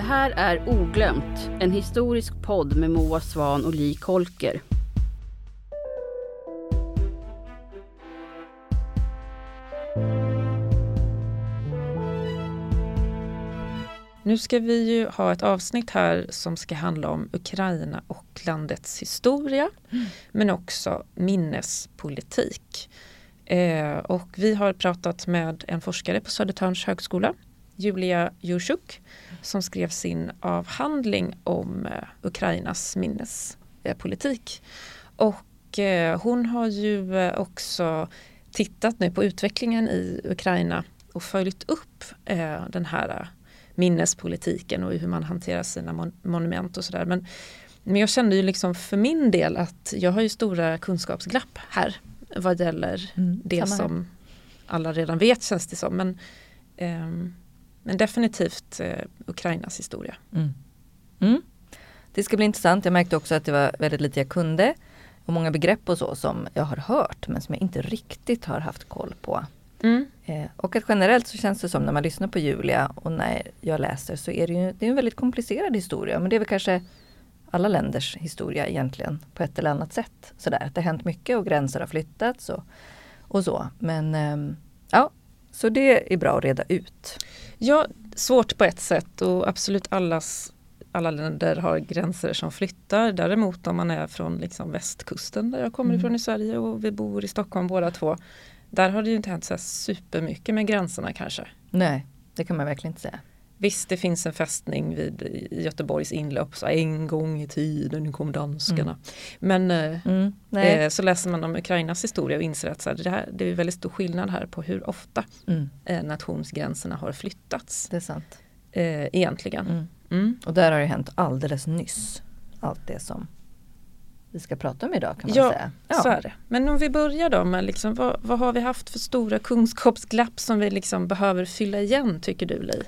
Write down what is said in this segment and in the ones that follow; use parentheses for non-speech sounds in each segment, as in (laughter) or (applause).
Det här är Oglömt, en historisk podd med Moa Svan och Li Kolker. Nu ska vi ju ha ett avsnitt här som ska handla om Ukraina och landets historia, mm. men också minnespolitik. Eh, och vi har pratat med en forskare på Södertörns högskola, Julia Jursuk, som skrev sin avhandling om eh, Ukrainas minnespolitik. Och eh, hon har ju eh, också tittat nu på utvecklingen i Ukraina och följt upp den här minnespolitiken och hur man hanterar sina mon monument och sådär. Men, men jag kände ju liksom för min del att jag har ju stora kunskapsglapp här vad gäller mm, det som alla redan vet känns det som. Men, eh, men definitivt eh, Ukrainas historia. Mm. Mm. Det ska bli intressant. Jag märkte också att det var väldigt lite jag kunde. Och många begrepp och så som jag har hört men som jag inte riktigt har haft koll på. Mm. Eh, och att generellt så känns det som när man lyssnar på Julia och när jag läser så är det ju det är en väldigt komplicerad historia. Men det är väl kanske alla länders historia egentligen på ett eller annat sätt. Sådär, att det har hänt mycket och gränser har flyttats och, och så. Men eh, ja, så det är bra att reda ut. Ja, svårt på ett sätt och absolut allas alla länder har gränser som flyttar. Däremot om man är från liksom västkusten där jag kommer mm. ifrån i Sverige och vi bor i Stockholm båda två. Där har det ju inte hänt så supermycket med gränserna kanske. Nej, det kan man verkligen inte säga. Visst, det finns en fästning vid Göteborgs inlopp, så en gång i tiden kom danskarna. Mm. Men eh, mm, eh, så läser man om Ukrainas historia och inser att så här, det, här, det är väldigt stor skillnad här på hur ofta mm. eh, nationsgränserna har flyttats. Det är sant. Eh, egentligen. Mm. Mm. Och där har det hänt alldeles nyss. Allt det som vi ska prata om idag kan man ja, säga. Ja, så är det. Men om vi börjar då med liksom, vad, vad har vi haft för stora kunskapsglapp som vi liksom behöver fylla igen tycker du Li?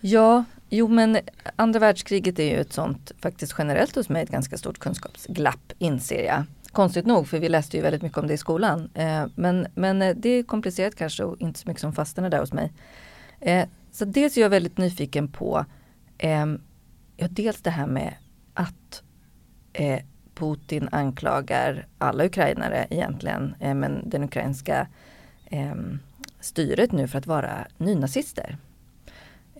Ja, jo men andra världskriget är ju ett sånt, faktiskt generellt hos mig, ett ganska stort kunskapsglapp inser jag. Konstigt nog, för vi läste ju väldigt mycket om det i skolan. Eh, men, men eh, det är komplicerat kanske och inte så mycket som fastnar där hos mig. Eh, så dels är jag väldigt nyfiken på eh, ja, dels det här med att eh, Putin anklagar alla ukrainare egentligen, men den ukrainska styret nu för att vara nynazister.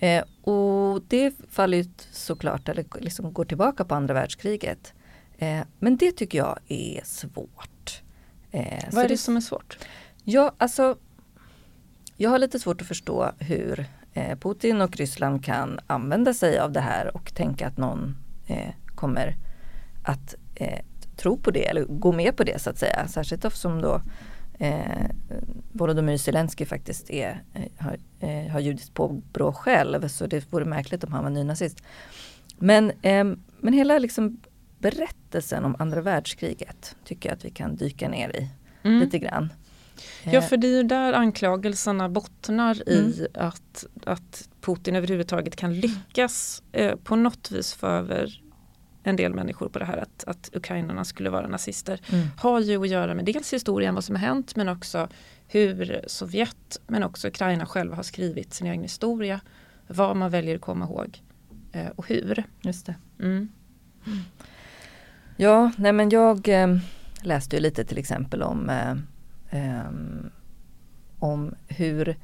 Eh, och det faller ju såklart, eller liksom går tillbaka på andra världskriget. Eh, men det tycker jag är svårt. Eh, Vad är det, det som är svårt? Ja, alltså jag har lite svårt att förstå hur eh, Putin och Ryssland kan använda sig av det här och tänka att någon eh, kommer att eh, tro på det eller gå med på det så att säga. Särskilt eftersom då eh, Volodymyr Zelensky faktiskt är, eh, har, eh, har judiskt påbrå själv så det vore märkligt om han var nynazist. Men, eh, men hela liksom berättelsen om andra världskriget tycker jag att vi kan dyka ner i mm. lite grann. Ja eh. för det är ju där anklagelserna bottnar i mm. att, att Putin överhuvudtaget kan lyckas eh, på något vis få över en del människor på det här att, att ukrainarna skulle vara nazister mm. har ju att göra med dels historien, vad som har hänt men också hur Sovjet men också Ukraina själva har skrivit sin egen historia. Vad man väljer att komma ihåg eh, och hur. Just det. Mm. Mm. Ja, nej men jag eh, läste ju lite till exempel om eh, eh, om hur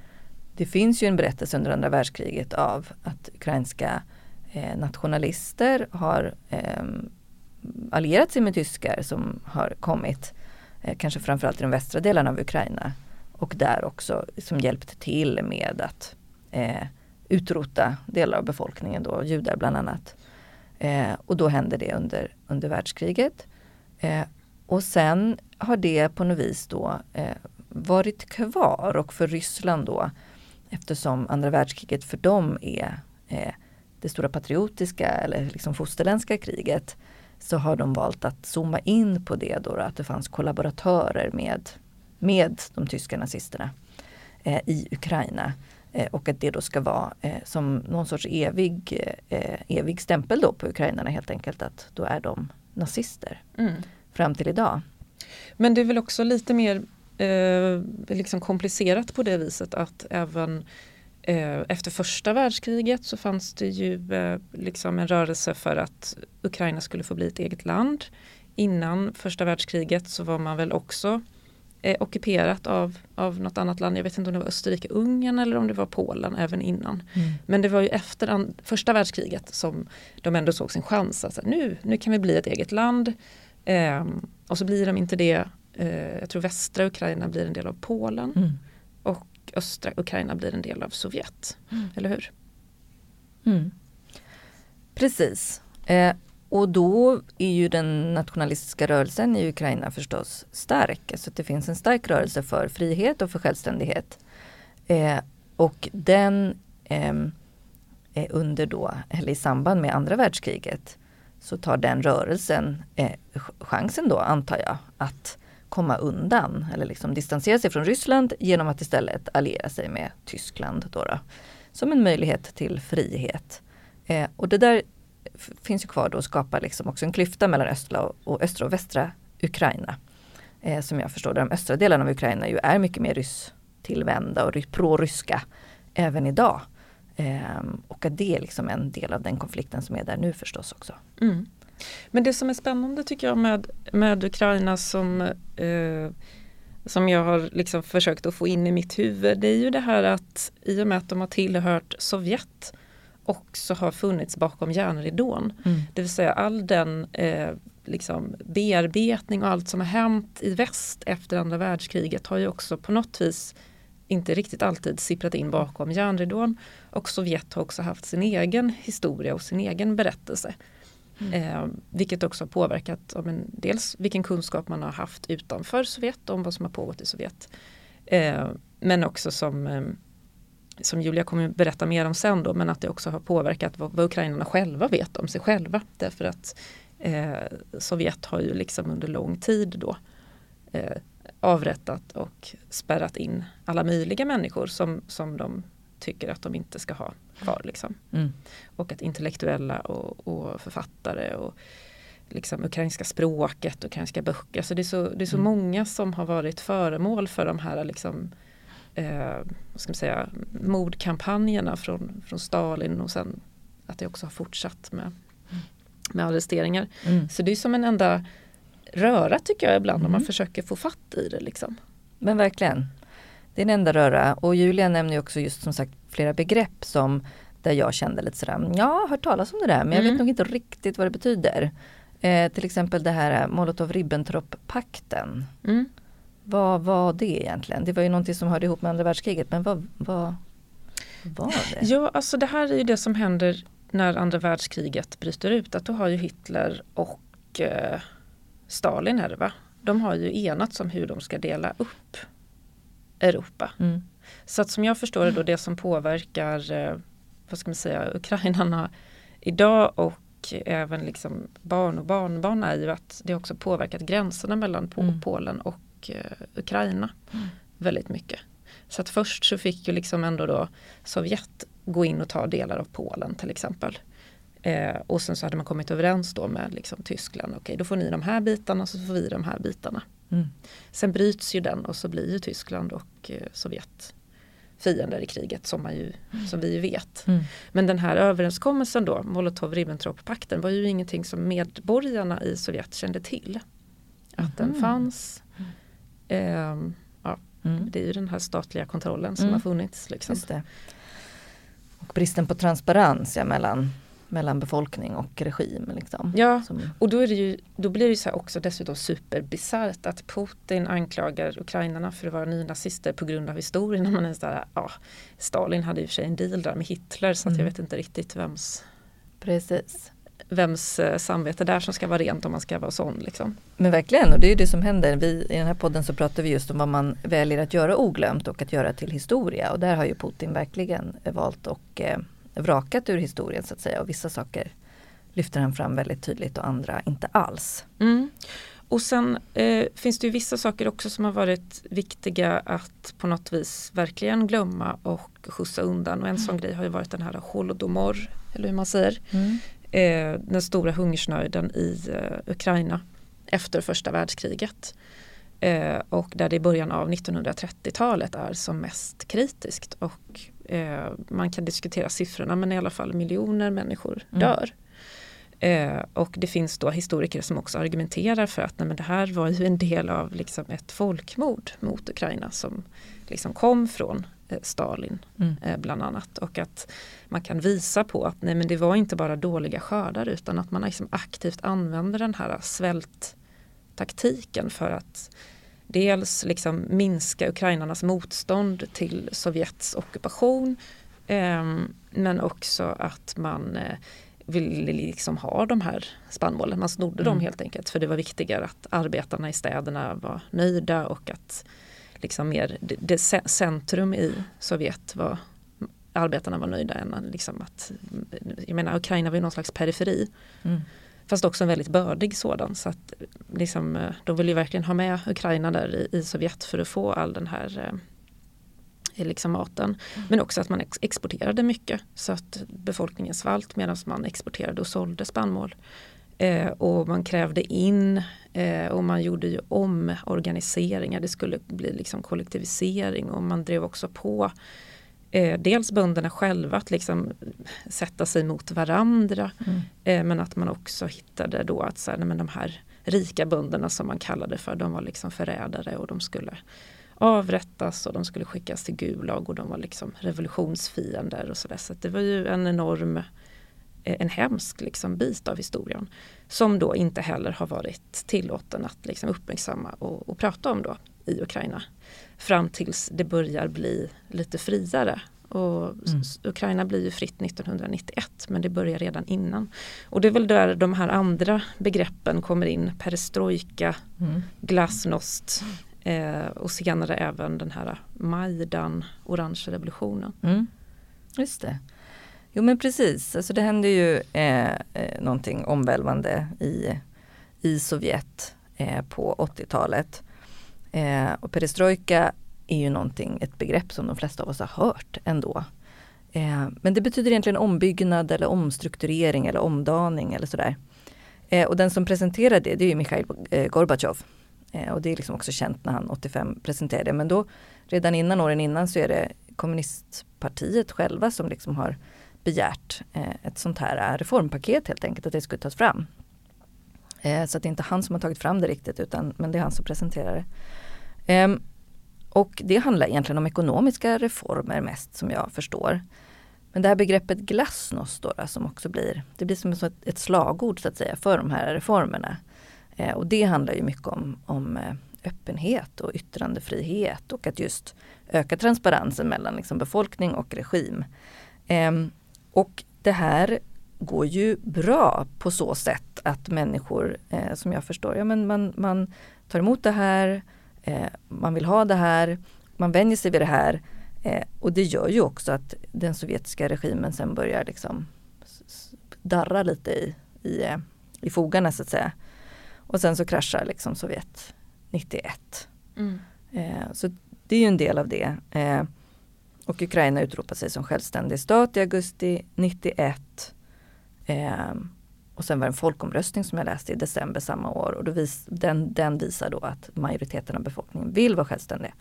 det finns ju en berättelse under andra världskriget av att ukrainska eh, Eh, nationalister har eh, allierat sig med tyskar som har kommit eh, kanske framförallt i de västra delarna av Ukraina och där också som hjälpt till med att eh, utrota delar av befolkningen, då, judar bland annat. Eh, och då hände det under, under världskriget. Eh, och sen har det på något vis då eh, varit kvar och för Ryssland då eftersom andra världskriget för dem är eh, det stora patriotiska eller liksom fosterländska kriget så har de valt att zooma in på det då, att det fanns kollaboratörer med, med de tyska nazisterna eh, i Ukraina. Eh, och att det då ska vara eh, som någon sorts evig, eh, evig stämpel då på ukrainarna helt enkelt att då är de nazister mm. fram till idag. Men det är väl också lite mer eh, liksom komplicerat på det viset att även efter första världskriget så fanns det ju eh, liksom en rörelse för att Ukraina skulle få bli ett eget land. Innan första världskriget så var man väl också eh, ockuperat av, av något annat land. Jag vet inte om det var Österrike-Ungern eller om det var Polen även innan. Mm. Men det var ju efter an, första världskriget som de ändå såg sin chans. Alltså, nu, nu kan vi bli ett eget land. Eh, och så blir de inte det. Eh, jag tror västra Ukraina blir en del av Polen. Mm. Och östra Ukraina blir en del av Sovjet. Mm. Eller hur? Mm. Precis. Eh, och då är ju den nationalistiska rörelsen i Ukraina förstås stark. Alltså det finns en stark rörelse för frihet och för självständighet. Eh, och den eh, under då, eller i samband med andra världskriget så tar den rörelsen eh, chansen då antar jag att komma undan eller liksom distansera sig från Ryssland genom att istället alliera sig med Tyskland. Då, då som en möjlighet till frihet. Eh, och det där finns ju kvar då och skapar liksom också en klyfta mellan östra och, och östra och västra Ukraina. Eh, som jag förstår det, de östra delarna av Ukraina ju är mycket mer rysstillvända och pro-ryska även idag. Eh, och att det är liksom en del av den konflikten som är där nu förstås också. Mm. Men det som är spännande tycker jag med, med Ukraina som, eh, som jag har liksom försökt att få in i mitt huvud det är ju det här att i och med att de har tillhört Sovjet också har funnits bakom järnridån. Mm. Det vill säga all den eh, liksom bearbetning och allt som har hänt i väst efter andra världskriget har ju också på något vis inte riktigt alltid sipprat in bakom järnridån. Och Sovjet har också haft sin egen historia och sin egen berättelse. Mm. Eh, vilket också har påverkat om dels vilken kunskap man har haft utanför Sovjet om vad som har pågått i Sovjet. Eh, men också som, eh, som Julia kommer berätta mer om sen då, men att det också har påverkat vad, vad ukrainarna själva vet om sig själva. Därför att eh, Sovjet har ju liksom under lång tid då eh, avrättat och spärrat in alla möjliga människor som, som de tycker att de inte ska ha kvar. Liksom. Mm. Och att intellektuella och, och, författare och liksom ukrainska språket och ukrainska böcker. Så det är så, det är så mm. många som har varit föremål för de här liksom, eh, ska man säga, mordkampanjerna från, från Stalin och sen att det också har fortsatt med, med arresteringar. Mm. Så det är som en enda röra tycker jag ibland mm. om man försöker få fatt i det. Liksom. Men verkligen. Det är en enda röra och Julia nämner också just som sagt flera begrepp som där jag kände lite sådär, ja, jag har hört talas om det där men jag vet mm. nog inte riktigt vad det betyder. Eh, till exempel det här Molotov-Ribbentrop-pakten. Mm. Vad var det egentligen? Det var ju någonting som hörde ihop med andra världskriget men vad, vad var det? Ja, alltså det här är ju det som händer när andra världskriget bryter ut. Att då har ju Hitler och eh, Stalin är det va? De har ju enats om hur de ska dela upp Europa. Mm. Så att som jag förstår det då det som påverkar eh, vad ska man säga, ukrainarna idag och även liksom barn och barnbarn är ju att det också påverkat gränserna mellan mm. Polen och eh, Ukraina mm. väldigt mycket. Så att först så fick ju liksom ändå då Sovjet gå in och ta delar av Polen till exempel. Eh, och sen så hade man kommit överens då med liksom Tyskland, okej okay, då får ni de här bitarna och så får vi de här bitarna. Mm. Sen bryts ju den och så blir ju Tyskland och eh, Sovjet fiender i kriget som, man ju, mm. som vi ju vet. Mm. Men den här överenskommelsen då, Molotov-Ribbentrop-pakten var ju ingenting som medborgarna i Sovjet kände till. Att den mm. fanns. Eh, ja, mm. Det är ju den här statliga kontrollen som har funnits. Liksom. Och bristen på transparens ja, mellan mellan befolkning och regim. Liksom, ja, som... och då, är det ju, då blir det så också dessutom superbisarrt att Putin anklagar ukrainarna för att vara nynazister på grund av historien. Man är så där, ja, Stalin hade i och för sig en deal där med Hitler så mm. jag vet inte riktigt vems Precis. vems eh, samvete där som ska vara rent om man ska vara sån. Liksom. Men verkligen, och det är det som händer. Vi, I den här podden så pratar vi just om vad man väljer att göra oglömt och att göra till historia. Och där har ju Putin verkligen valt och eh, vrakat ur historien så att säga och vissa saker lyfter han fram väldigt tydligt och andra inte alls. Mm. Och sen eh, finns det ju vissa saker också som har varit viktiga att på något vis verkligen glömma och skjutsa undan. Och en mm. sån grej har ju varit den här holodomor, eller hur man säger. Mm. Eh, den stora hungersnöden i eh, Ukraina efter första världskriget. Eh, och där det i början av 1930-talet är som mest kritiskt och eh, man kan diskutera siffrorna men i alla fall miljoner människor mm. dör. Eh, och det finns då historiker som också argumenterar för att nej, men det här var ju en del av liksom ett folkmord mot Ukraina som liksom kom från eh, Stalin mm. eh, bland annat. Och att man kan visa på att nej, men det var inte bara dåliga skördar utan att man liksom aktivt använder den här svälttaktiken för att dels liksom minska ukrainarnas motstånd till Sovjets ockupation eh, men också att man eh, ville liksom ha de här spannmålen. Man snodde mm. dem helt enkelt för det var viktigare att arbetarna i städerna var nöjda och att liksom mer det, det centrum i Sovjet var arbetarna var nöjda än liksom att jag menar Ukraina var ju någon slags periferi. Mm. Fast också en väldigt bördig sådan så att liksom, eh, de vill ju verkligen ha med Ukraina där i, i Sovjet för att få all den här eh, liksom maten. Mm. Men också att man ex exporterade mycket så att befolkningen svalt medan man exporterade och sålde spannmål. Eh, och man krävde in eh, och man gjorde ju omorganiseringar. Det skulle bli liksom kollektivisering och man drev också på eh, dels bönderna själva att liksom sätta sig mot varandra. Mm. Eh, men att man också hittade då att så här, nej, men de här rika bönderna som man kallade för, de var liksom förrädare och de skulle avrättas och de skulle skickas till Gulag och de var liksom revolutionsfiender och sådär. Så, så det var ju en enorm, eh, en hemsk liksom bit av historien. Som då inte heller har varit tillåten att liksom uppmärksamma och, och prata om då i Ukraina. Fram tills det börjar bli lite friare. Och mm. Ukraina blir ju fritt 1991 men det börjar redan innan. Och det är väl där de här andra begreppen kommer in. Perestrojka, mm. glasnost, Eh, och senare även den här Majdan, orange revolutionen. Mm. Just det. Jo men precis, alltså det hände ju eh, eh någonting omvälvande i, i Sovjet eh, på 80-talet. Eh, och perestrojka är ju någonting, ett begrepp som de flesta av oss har hört ändå. Eh, men det betyder egentligen ombyggnad eller omstrukturering eller omdaning eller sådär. Eh, och den som presenterar det, det är ju Mikhail eh, Gorbatjov Eh, och det är liksom också känt när han 85 presenterade det. Men då redan innan åren innan så är det kommunistpartiet själva som liksom har begärt eh, ett sånt här reformpaket helt enkelt, att det skulle tas fram. Eh, så att det är inte han som har tagit fram det riktigt utan men det är han som presenterar det. Ehm, och det handlar egentligen om ekonomiska reformer mest som jag förstår. Men det här begreppet glasnost då, som också blir, det blir som ett slagord så att säga för de här reformerna. Ehm, och det handlar ju mycket om, om eh, öppenhet och yttrandefrihet och att just öka transparensen mellan liksom befolkning och regim. Ehm, och det här går ju bra på så sätt att människor, eh, som jag förstår, ja, men man, man tar emot det här, eh, man vill ha det här, man vänjer sig vid det här. Eh, och det gör ju också att den sovjetiska regimen sen börjar liksom darra lite i, i, i fogarna så att säga. Och sen så kraschar liksom Sovjet 91. Mm. Eh, så det är ju en del av det. Eh, och Ukraina utropar sig som självständig stat i augusti 91. Eh, och sen var det en folkomröstning som jag läste i december samma år och då vis, den, den visar då att majoriteten av befolkningen vill vara självständiga.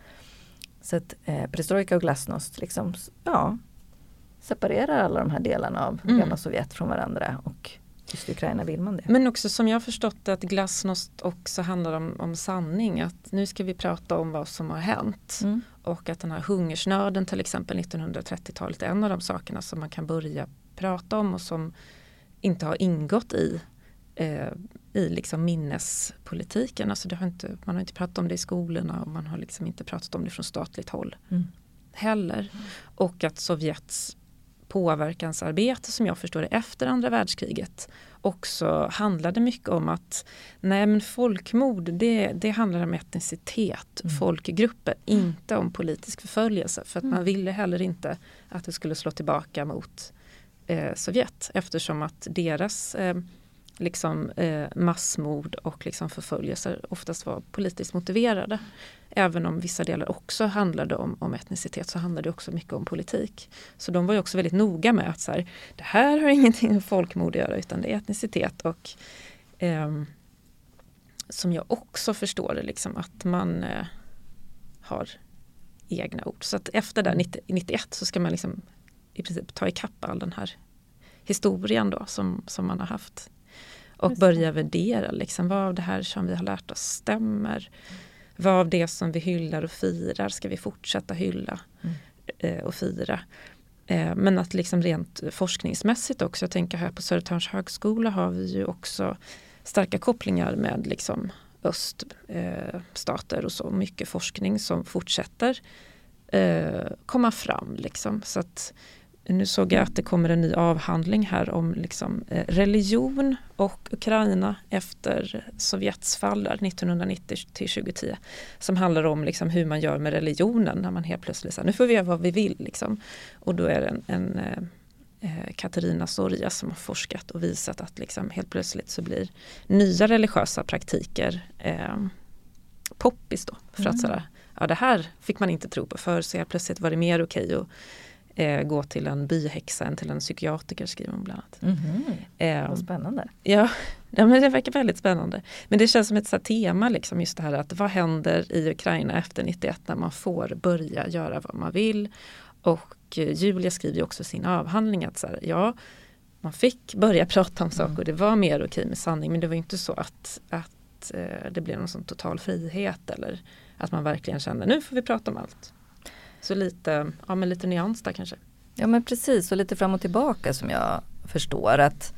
Så att eh, perestrojka och glasnost liksom, ja, separerar alla de här delarna av mm. gamla Sovjet från varandra och just i Ukraina vill man det. Men också som jag förstått att glasnost också handlar om, om sanning. Att nu ska vi prata om vad som har hänt. Mm. Och att den här hungersnöden till exempel 1930-talet är en av de sakerna som man kan börja prata om och som inte har ingått i, eh, i liksom minnespolitiken. Alltså det har inte, man har inte pratat om det i skolorna och man har liksom inte pratat om det från statligt håll mm. heller. Och att Sovjets påverkansarbete som jag förstår det efter andra världskriget också handlade mycket om att nej men folkmord det, det handlar om etnicitet, mm. folkgrupper, inte om politisk förföljelse. För att mm. man ville heller inte att det skulle slå tillbaka mot eh, Sovjet eftersom att deras eh, liksom, eh, massmord och liksom förföljelser oftast var politiskt motiverade. Även om vissa delar också handlade om, om etnicitet så handlade det också mycket om politik. Så de var ju också väldigt noga med att så här, det här har (laughs) ingenting med folkmord att göra utan det är etnicitet. Och eh, Som jag också förstår det, liksom, att man eh, har egna ord. Så att efter det 90, 91 så ska man liksom i princip ta ikapp all den här historien då som, som man har haft. Och börja värdera liksom, vad av det här som vi har lärt oss stämmer. Vad av det som vi hyllar och firar ska vi fortsätta hylla mm. eh, och fira. Eh, men att liksom rent forskningsmässigt också, jag tänker här på Södertörns högskola har vi ju också starka kopplingar med liksom öststater eh, och så mycket forskning som fortsätter eh, komma fram. Liksom. Så att, nu såg jag att det kommer en ny avhandling här om liksom, eh, religion och Ukraina efter Sovjets fall där 1990 till 2010. Som handlar om liksom, hur man gör med religionen när man helt plötsligt säger nu får vi göra vad vi vill. Liksom. Och då är det en, en eh, eh, Katarina Sorja som har forskat och visat att liksom, helt plötsligt så blir nya religiösa praktiker eh, poppis då. För mm. att sådär, ja det här fick man inte tro på förr så helt plötsligt var det mer okej okay eh, gå till en byhäxa än till en psykiatriker skriver hon bland annat. Mm -hmm. eh, Vad spännande. Ja, ja, men det verkar väldigt spännande. Men det känns som ett så tema, liksom, just det här att vad händer i Ukraina efter 91 när man får börja göra vad man vill. Och eh, Julia skriver också sin avhandling att så här, ja, man fick börja (laughs) prata om saker, mm. det var mer okej med sanning men det var inte så att, att eh, det blev någon sån total frihet eller att man verkligen kände nu får vi prata om allt. Så lite, ja, men lite nyans där kanske. Ja men precis och lite fram och tillbaka som jag förstår att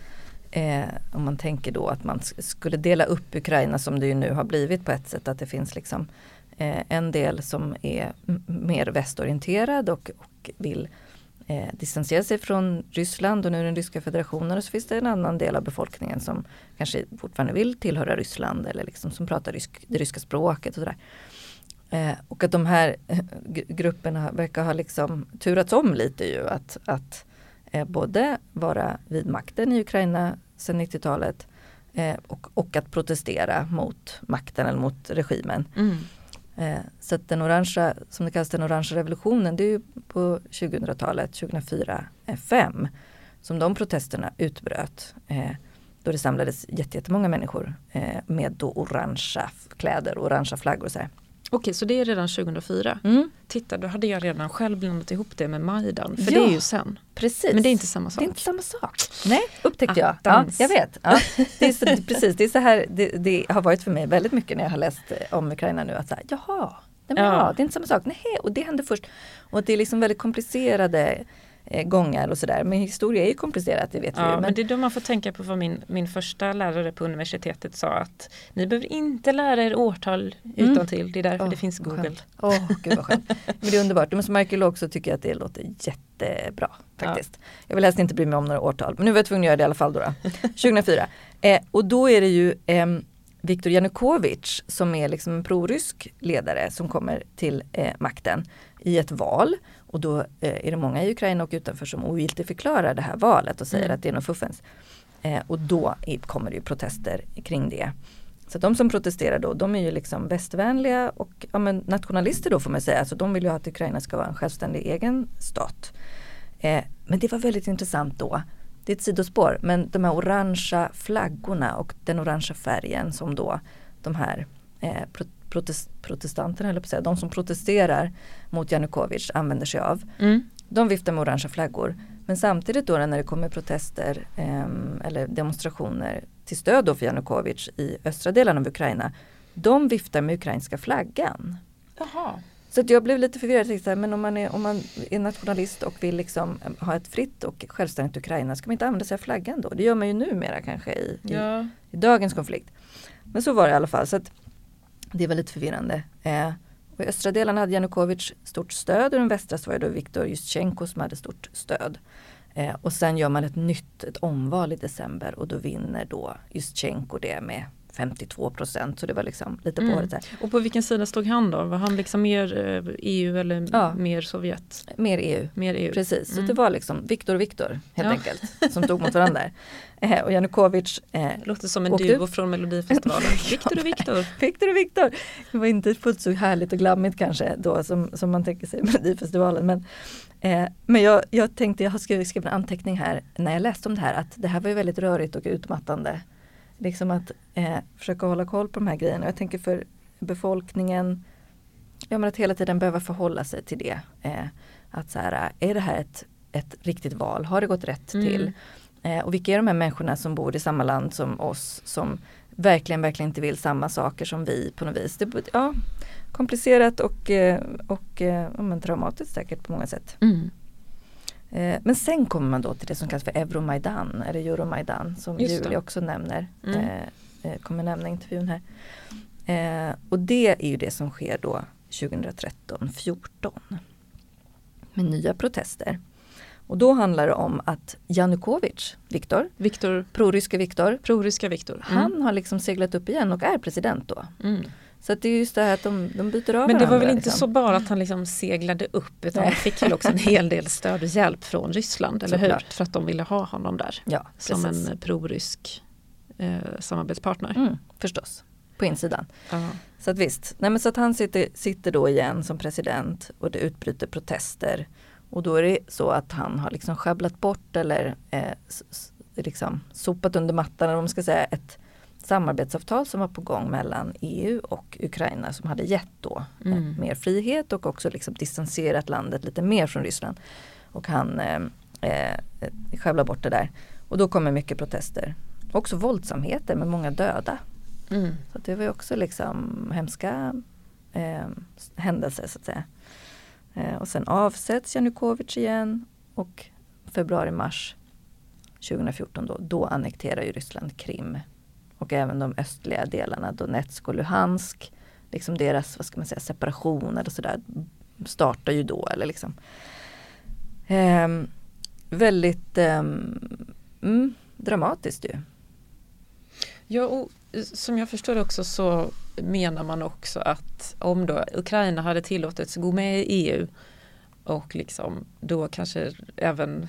eh, om man tänker då att man skulle dela upp Ukraina som det ju nu har blivit på ett sätt att det finns liksom eh, en del som är mer västorienterad och, och vill eh, distansera sig från Ryssland och nu den ryska federationen och så finns det en annan del av befolkningen som kanske fortfarande vill tillhöra Ryssland eller liksom som pratar rysk, det ryska språket och sådär. Eh, och att de här eh, grupperna verkar ha liksom turats om lite ju att, att eh, både vara vid makten i Ukraina sedan 90-talet eh, och, och att protestera mot makten eller mot regimen. Mm. Eh, så att den orangea, som det kallas den orangea revolutionen, det är ju på 2000-talet, 2004-2005 som de protesterna utbröt. Eh, då det samlades jättemånga människor med då orangea kläder, orangea flaggor och så här. Okej, så det är redan 2004. Mm. Titta, då hade jag redan själv blandat ihop det med Majdan. För ja, det är ju sen. Precis. Men det är inte samma sak. Det är inte samma sak. Nej, upptäckte jag. Ja, jag vet. Ja, det är så, precis, det är så här det, det, har varit för mig väldigt mycket när jag har läst eh, om Ukraina nu. Att så här, jaha, nej, ja. det är inte samma sak. Nej, och det hände först. Och det är liksom väldigt komplicerade gångar och sådär. Men historia är ju komplicerat, det vet ja, vi men... men det är då man får tänka på vad min, min första lärare på universitetet sa att ni behöver inte lära er årtal mm. utan till. Det är därför oh, det finns Google. Åh, oh, gud vad skönt. Men det är underbart. Men som arkeolog så tycker jag att det låter jättebra faktiskt. Ja. Jag vill helst inte bry mig om några årtal. Men nu var jag tvungen att göra det i alla fall då. då. 2004. Eh, och då är det ju eh, Viktor Janukovic som är liksom en prorysk ledare som kommer till eh, makten i ett val. Och då eh, är det många i Ukraina och utanför som ogiltigförklarar det här valet och säger mm. att det är något fuffens. Eh, och då kommer det ju protester kring det. Så de som protesterar då, de är ju liksom västvänliga och ja, nationalister då får man säga. Alltså de vill ju att Ukraina ska vara en självständig egen stat. Eh, men det var väldigt intressant då. Det är ett sidospår, men de här orangea flaggorna och den orangea färgen som då de här eh, protest, protestanterna, eller på säga, de som protesterar mot Janukovic använder sig av. Mm. De viftar med orangea flaggor. Men samtidigt då när det kommer protester eh, eller demonstrationer till stöd då för Janukovic i östra delen av Ukraina. De viftar med ukrainska flaggan. Jaha. Så jag blev lite förvirrad. Jag men om man, är, om man är nationalist och vill liksom ha ett fritt och självständigt Ukraina, ska man inte använda sig av flaggan då? Det gör man ju numera kanske i, ja. i, i dagens konflikt. Men så var det i alla fall. Så att, det var lite förvirrande. Eh, och I östra delarna hade Janukovic stort stöd och i den västra så var det då Viktor Justjenko som hade stort stöd. Eh, och sen gör man ett nytt, ett omval i december och då vinner då Justjenko det med 52 procent. Så det var liksom lite på mm. Och på vilken sida stod han då? Var han liksom mer EU eh, e eller ja. mer Sovjet? Mer EU. Mer EU. Precis, mm. så det var liksom Viktor och Viktor helt ja. enkelt som stod mot varandra. (laughs) Eh, och Janukovic eh, Låter som en duo upp. från Melodifestivalen. (laughs) Viktor och Viktor. (laughs) Viktor och Viktor. Det var inte fullt så härligt och glammigt kanske då som, som man tänker sig Melodifestivalen. Men, eh, men jag, jag tänkte, jag har skrivit, skrivit en anteckning här när jag läste om det här att det här var ju väldigt rörigt och utmattande liksom att eh, försöka hålla koll på de här grejerna. Jag tänker för befolkningen ja, men att hela tiden behöva förhålla sig till det. Eh, att så här, är det här ett, ett riktigt val? Har det gått rätt Mm. till? Eh, och vilka är de här människorna som bor i samma land som oss som verkligen, verkligen inte vill samma saker som vi på något vis. Det, ja, komplicerat och, eh, och eh, ja, men traumatiskt säkert på många sätt. Mm. Eh, Men sen kommer man då till det som kallas för Euromaidan eller Euromaidan som Just. Julia också nämner. Mm. Eh, eh, kommer nämna intervjun här. Och det är ju det som sker då 2013-14 med nya protester. Och då handlar det om att Janukovic, Viktor, Viktor, proryska Viktor, proryska Viktor. Mm. han har liksom seglat upp igen och är president då. Mm. Så det är just det här att de, de byter av Men det var väl inte liksom. så bara att han liksom seglade upp utan han fick väl också en hel del stöd och hjälp från Ryssland, eller hur? För att de ville ha honom där Ja, som precis. en prorysk eh, samarbetspartner. Mm, förstås, på insidan. Ja. Så att visst, nej men så att han sitter, sitter då igen som president och det utbryter protester. Och då är det så att han har liksom sjabblat bort eller eh, liksom sopat under mattan, eller vad man ska säga, ett samarbetsavtal som var på gång mellan EU och Ukraina som hade gett då eh, Mm. mer frihet och också liksom distanserat landet lite mer från Ryssland. Och han eh, eh, bort det där. Och då kommer mycket protester. Också våldsamheter med många döda. Mm. Så det var ju också liksom hemska eh, händelser så att säga. Eh, och sen avsätts Janukovic igen och februari-mars 2014 då, då annekterar ju Ryssland Krim. Och även de östliga delarna, Donetsk och Luhansk. Liksom deras, vad ska man säga, separation eller sådär startar ju då. Eller liksom. Eh, väldigt eh, mm, dramatiskt ju. Ja, och som jag förstår det också så menar man också att om då Ukraina hade tillåtits gå med i EU och liksom då kanske även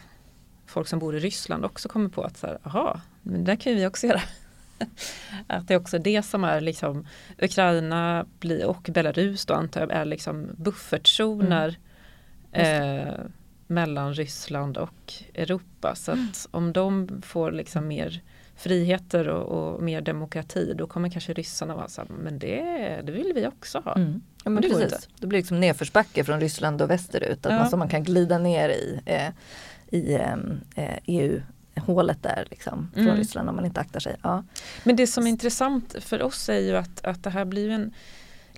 folk som bor i Ryssland också kommer på att så här, aha, men det kan ju vi också göra. (laughs) att det är också det som är liksom Ukraina och Belarus då antar jag är liksom buffertzoner eh, mellan Ryssland och Europa. Så att om de får liksom mer friheter och, och mer demokrati då kommer kanske ryssarna vara så här, men det, det vill vi också ha. Mm. Ja, men Det precis. Det blir liksom nedförsbacke från Ryssland och västerut. Att Ja. man, så man kan glida ner i, eh, i ehm, eh, EU-hålet där liksom, från Mm. Ryssland om man inte aktar sig. Ja. Men det som är intressant för oss är ju att, att det här blir en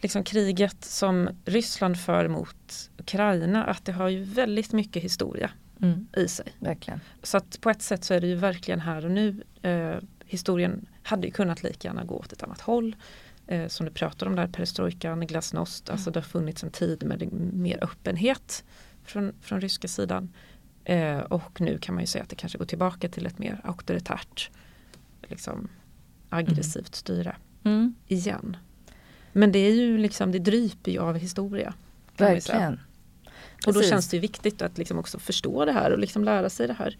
liksom kriget som Ryssland för mot Ukraina, att det har ju väldigt mycket historia Mm, i sig. verkligen. Så att på ett sätt så är det ju verkligen här och nu. Eh, historien hade ju kunnat lika gärna gå åt ett annat håll. Eh, som du pratar om där, perestrojkan, glasnost. Alltså det har funnits en tid med mer öppenhet från, från ryska sidan. Eh, och nu kan man ju säga att det kanske går tillbaka till ett mer auktoritärt, liksom aggressivt styre Mm, igen. Men det är ju liksom, det dryper ju av historia. verkligen. Och då Precis. känns det ju viktigt att liksom också förstå det här och liksom lära sig det här.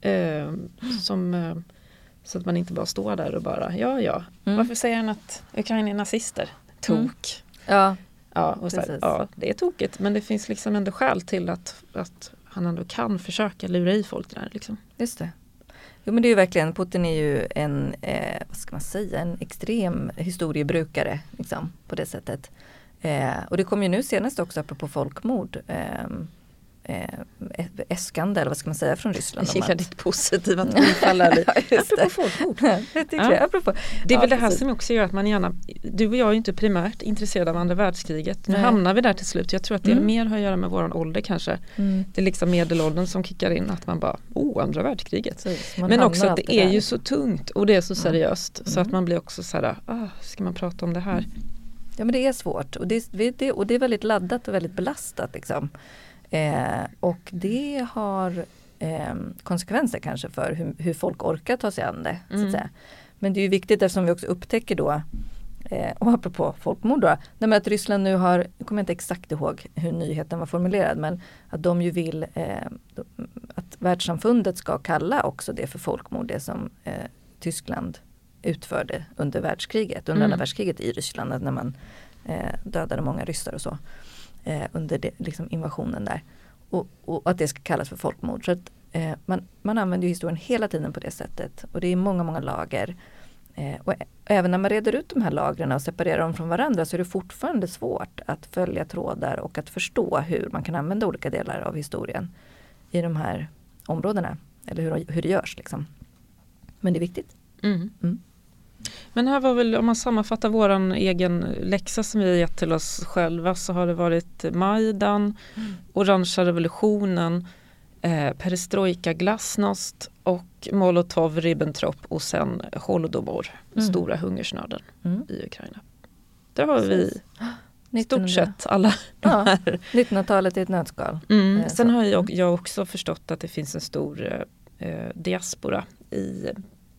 Eh, som, eh, så att man inte bara står där och bara, ja ja, Mm. varför säger han att Ukraina är nazister? Tok. Ja, Ja, och så här, ja, det är tokigt men det finns liksom ändå skäl till att, att han ändå kan försöka lura i folk det där. Liksom. just det. Jo men det är ju verkligen, Putin är ju en, eh, vad ska man säga, en extrem historiebrukare liksom, på det sättet. Eh, och det kom ju nu senast också apropå folkmord. Eh, Eh, äskande eller vad ska man säga från Ryssland. Jag gillar att- ditt positiva (laughs) tonfall. här. (laughs) Ja. Apropå folkmord. Ja. det, apropå. Det är väl det här precis. som också gör att man gärna, du och jag är ju inte primärt intresserade av andra världskriget. Nu Nej. hamnar vi där till slut. Jag tror att det Mm. mer har att göra med våran ålder kanske. Mm. Det är liksom medelåldern som kickar in att man bara, oh andra världskriget. Men också att det är där. ju så tungt och det är så Mm. seriöst. Så Mm. att man blir också så här, ah, ska man prata om det här? Ja men det är svårt och det, det, och det är väldigt laddat och väldigt belastat. Liksom. Eh, och det har eh, konsekvenser kanske för hur, hur folk orkar ta sig an det. Så Mm. att säga. Men det är ju viktigt eftersom vi också upptäcker då Eh, (laughs) och apropå folkmord då, men att Ryssland nu har, jag kommer inte exakt ihåg hur nyheten var formulerad, men att de ju vill eh, att världssamfundet ska kalla också det för folkmord, det som eh, Tyskland utförde under världskriget, under Mm. andra världskriget i Ryssland, när man eh, dödade många ryssar och så eh, under det, liksom invasionen där. Och, och att det ska kallas för folkmord. Så att, eh, man, man använder historien hela tiden på det sättet och det är många, många lager. Eh, och även när man reder ut de här lagren och separerar dem från varandra så är det fortfarande svårt att följa trådar och att förstå hur man kan använda olika delar av historien i de här områdena. Eller hur, hur det görs. Liksom. Men det är viktigt. Mm. Mm. Men här var väl, om man sammanfattar våran egen läxa som vi har gett till oss själva så har det varit Majdan, mm. orangea revolutionen, eh, perestrojka, glasnost och Molotov, Ribbentrop och sen Holodomor, mm. stora hungersnöden mm. i Ukraina. Där har vi i stort sett alla de ja, här. 1900-talet i ett nötskal. Mm. Eh, sen har jag, jag också förstått att det finns en stor eh, diaspora i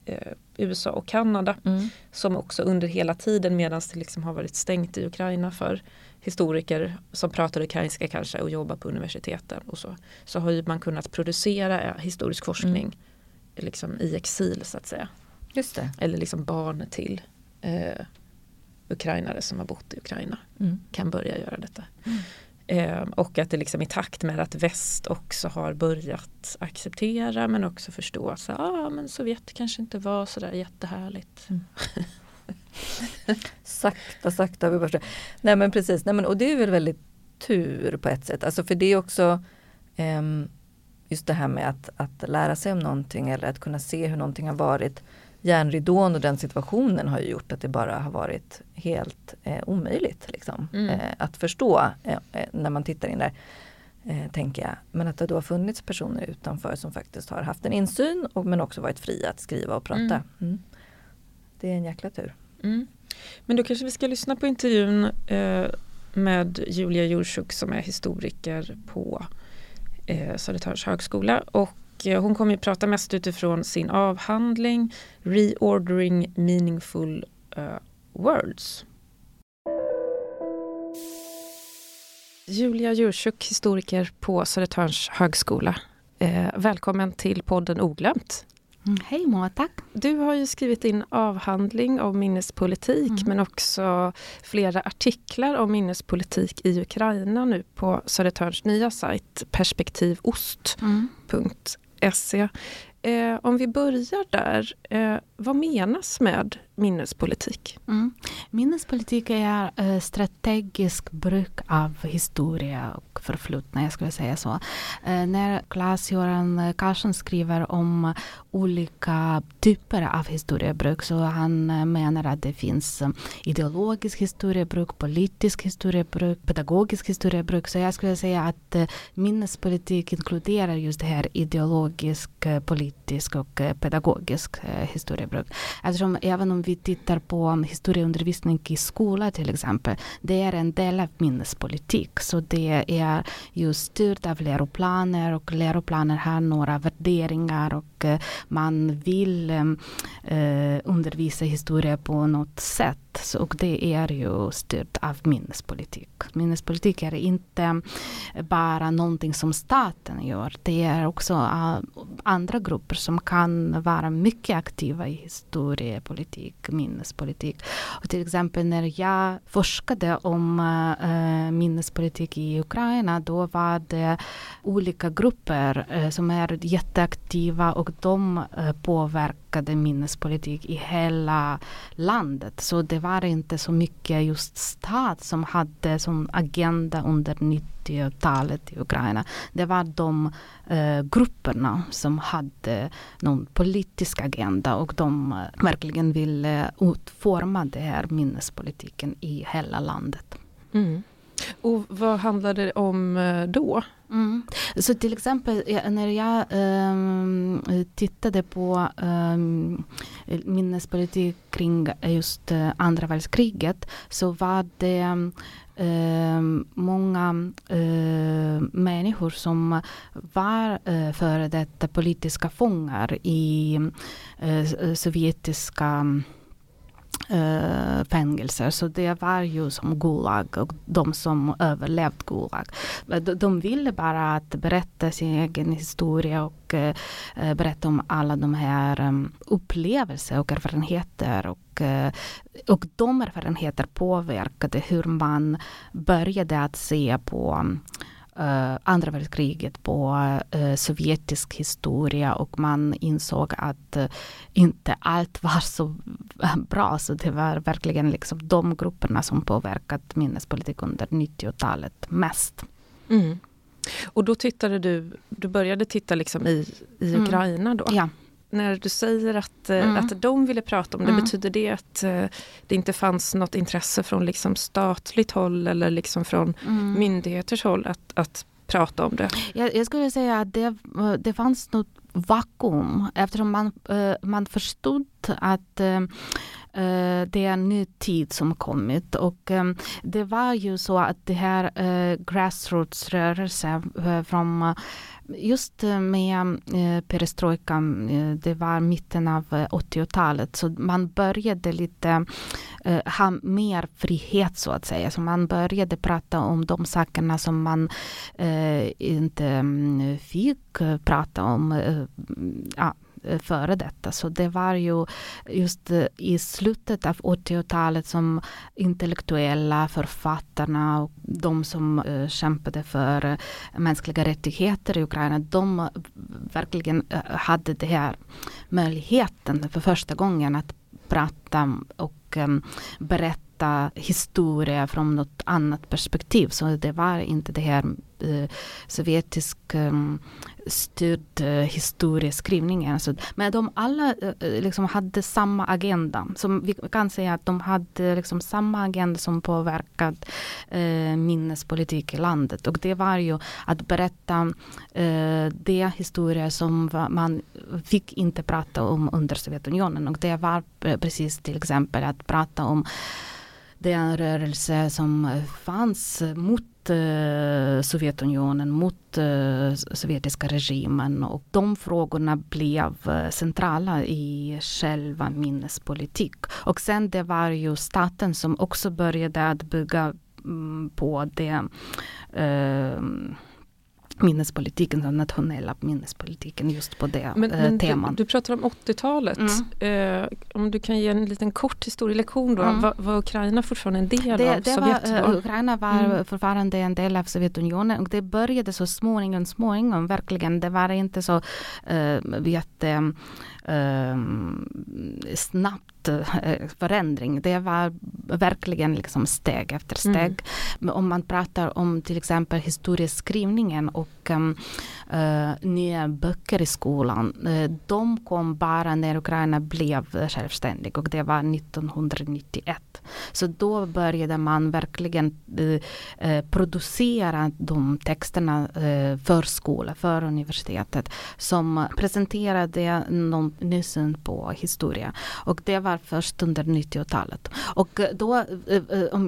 eh, USA och Kanada mm. som också under hela tiden medan det liksom har varit stängt i Ukraina för historiker som pratar ukrainska kanske och jobbar på universiteten och så, så har man kunnat producera historisk forskning mm. liksom i exil så att säga. Just det. Eller liksom barn till eh, ukrainare som har bott i Ukraina mm. kan börja göra detta. Mm. Eh, och att det liksom i takt med att väst också har börjat acceptera men också förstå att ah, men Sovjet kanske inte var sådär jättehärligt. Mm. (laughs) sakta, sakta. Vi bara, nej men precis, nej men, och det är väl väldigt tur på ett sätt. Alltså för det är också eh, just det här med att, att lära sig om någonting eller att kunna se hur någonting har varit. Järnridån och den situationen har ju gjort att det bara har varit helt eh, omöjligt liksom, mm. eh, att förstå eh, eh när man tittar in där. Eh, tänker jag. Men att det då har funnits personer utanför som faktiskt har haft en insyn och, men också varit fria att skriva och prata. Mm. Mm. Det är en jäkla tur. Mm. Men då kanske vi ska lyssna på intervjun eh, med Julia Jursuk som är historiker på eh, Södertörns högskola. Och hon kommer att prata mest utifrån sin avhandling Reordering Meaningful uh, Worlds. Julia Jursuk, historiker på Södertörns högskola. Eh, välkommen till podden Oglömt. Mm, hej Moa, tack. Du har ju skrivit in avhandling om minnespolitik mm. men också flera artiklar om minnespolitik i Ukraina nu på Södertörns nya sajt perspektivost.se. Mm. Eh, om vi börjar där, eh, vad menas med minnespolitik? Mm. Minnespolitik är eh, strategisk bruk av historia och förflutna, jag skulle säga så. Eh, när Claes-Göran Karlsson skriver om olika typer av historiebruk så han eh, menar att det finns eh, ideologisk historiebruk, politisk historiebruk, pedagogisk historiebruk. Så jag skulle säga att eh, minnespolitik inkluderar just det här ideologisk, eh, politisk och pedagogisk historiebruk. Eftersom även om vi tittar på historieundervisning i skolan till exempel, det är en del av minnespolitik. Så det är just styrt av läroplaner och läroplaner har några värderingar och eh, man vill eh, eh undervisa historia på något sätt. Så, och det är ju styrt av minnespolitik. Minnespolitik är inte bara någonting som staten gör. Det är också eh, andra grupper som kan vara mycket aktiva i historiepolitik, minnespolitik. Och till exempel när jag forskade om äh, minnespolitik i Ukraina, då var det olika grupper äh, som är jätteaktiva och de påverkar påverkade minnespolitik i hela landet. Så det var inte så mycket just stat som hade som agenda under 90-talet i Ukraina. Det var de eh, grupperna som hade någon politisk agenda och de eh, verkligen ville utforma den här minnespolitiken i hela landet. Mm. Och vad handlade det om eh, då? Mm. Så till exempel när jag um, tittade på um, minnespolitik kring just eh, andra världskriget så var det um, många uh, människor som var uh, före detta politiska fångar i uh, sovjetiska Eh, fängelser. Så det var ju som Gulag och de som överlevt Gulag. De, de ville bara att berätta sin egen historia och eh, berätta om alla de här um, upplevelser och erfarenheter. Och, och de erfarenheter påverkade hur man började att se på andra världskriget på uh, sovjetisk historia och man insåg att uh, inte allt var så (laughs) bra. Så det var verkligen liksom de grupperna som påverkat minnespolitik under 90-talet mest. Mm. Och då tittade du, du började titta liksom i, i mm. Ukraina då? Ja. När du säger att, mm. att de ville prata om det, mm. betyder det att det inte fanns något intresse från liksom statligt håll eller liksom från mm. myndigheters håll att, att prata om det? Jag, jag skulle säga att det, det fanns något vakuum eftersom man, man förstod att det är en ny tid som kommit och det var ju så att det här grassrootsrörelsen från just eh, med eh, perestrojkan, eh, det var mitten av 80-talet, så man började lite ha mer frihet så att säga. Så man började prata om de sakerna som man inte mm, fick prata om. ja Eh, före detta. Så det var ju just eh, i slutet av 80-talet som intellektuella, författarna och de som eh, kämpade för mänskliga rättigheter i Ukraina, de verkligen hade den här möjligheten för första gången att prata och berätta historia från något annat perspektiv. Så det var inte det här Eh, sovjetisk mm, styrd eh, historieskrivning. Alltså, men de alla eh, liksom hade samma agenda. Som vi kan säga att de hade liksom samma agenda som påverkat eh, minnespolitik i landet. Och det var ju att berätta eh, de historier som man fick inte prata om under Sovjetunionen. Och det var precis till exempel att prata om den rörelse som fanns mot Eh, Sovjetunionen, mot eh, sovjetiska regimen och de frågorna blev eh, centrala i själva minnespolitik. Och sen det var ju staten som också började att bygga mm, på det eh, minnespolitiken, den nationella minnespolitiken just på det men, eh, men teman. Du, du, pratar om 80-talet. Mm. Eh, om du kan ge en liten kort historielektion då. Mm. Var, var Ukraina fortfarande en del det, av det Sovjet? Var, uh, Ukraina var mm. fortfarande en del av Sovjetunionen och det började så småningom, småningom verkligen. Det var inte så uh, jätte um, snabbt uh, förändring. Det var verkligen liksom steg efter steg. Mm. Om man pratar om till exempel historieskrivningen och och äh, nya böcker i skolan. Eh, de kom bara när Ukraina blev självständig och det var 1991. Så då började man verkligen eh, producera de texterna för skola, för universitetet som presenterade någon ny syn på historia. Och det var först under 90-talet. Och då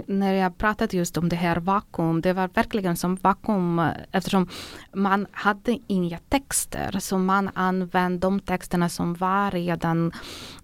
när jag pratade just om det här vakuum, det var verkligen som vakuum eftersom man hade inga texter. Så man använde de texterna som var redan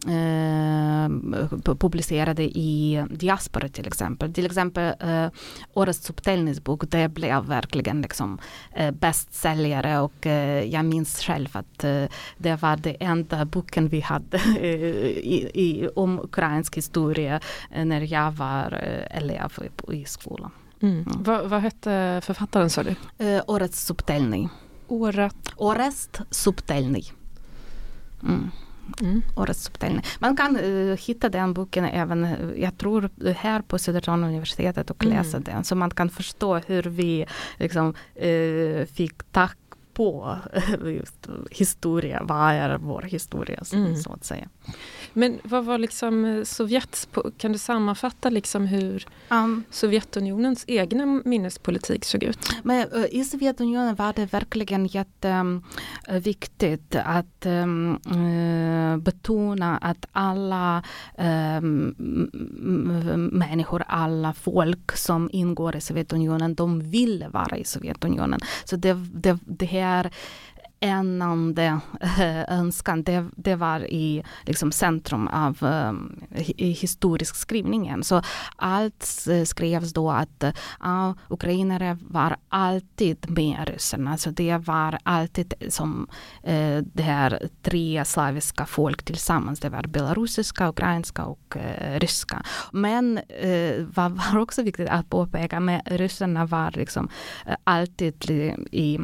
eh, publicerade i diaspora till exempel. Till exempel eh, årets subtelningsbok, det blev verkligen liksom eh, bästsäljare och eh, jag minns själv att eh, det var den enda boken vi hade (laughs) eh, i, i, om ukrainsk historia eh, när jag var eh, elev i skolan. Mm. Mm. Vad, vad hette författaren sa du? Uh, årets subtelning. Året? Årets subtelning. Mm. Mm. Årets subtelning. Man kan uh, hitta den boken även, jag tror, här på Södertörn universitetet och mm. läsa den. Så man kan förstå hur vi liksom, uh, fick tack på (laughs) historia, vad är vår historia mm. så att säga. Men vad var liksom eh, Sovjets, kan du sammanfatta liksom hur um, Sovjetunionens egna minnespolitik såg ut? Men, uh, I Sovjetunionen var det verkligen jätteviktigt um, att um, uh, betona att alla um, människor, alla folk som ingår i Sovjetunionen, de ville vara i Sovjetunionen. Så det, det, det här enande eh, önskan, det, det var i liksom centrum av um, historisk skrivningen. Så allt eh, skrevs då att uh, ukrainare var alltid med ryssarna. Så det var alltid som uh, det här tre slaviska folk tillsammans. Det var belarusiska, ukrainska och uh, ryska. Men uh, vad var också viktigt att påpeka, med ryssarna var liksom alltid i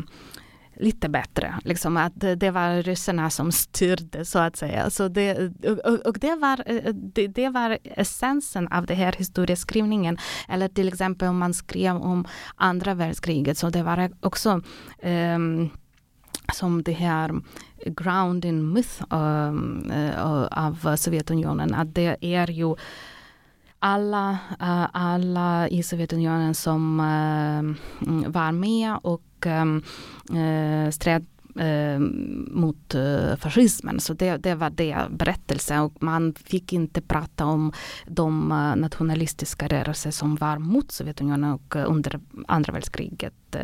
lite bättre. Liksom att det var ryssarna som styrde så att säga. Så det, och, och det, var, eh, det, det, var essensen av den här historieskrivningen. Eller till exempel om man skrev om andra världskriget så det var också um, som det här ground in myth um, uh, av Sovjetunionen. Att det är ju alla, uh, alla i Sovjetunionen som uh, var med och uh, stred eh, mot eh, fascismen. Så det, det var det berättelsen och man fick inte prata om de eh, nationalistiska rörelser som var mot Sovjetunionen och eh, under andra världskriget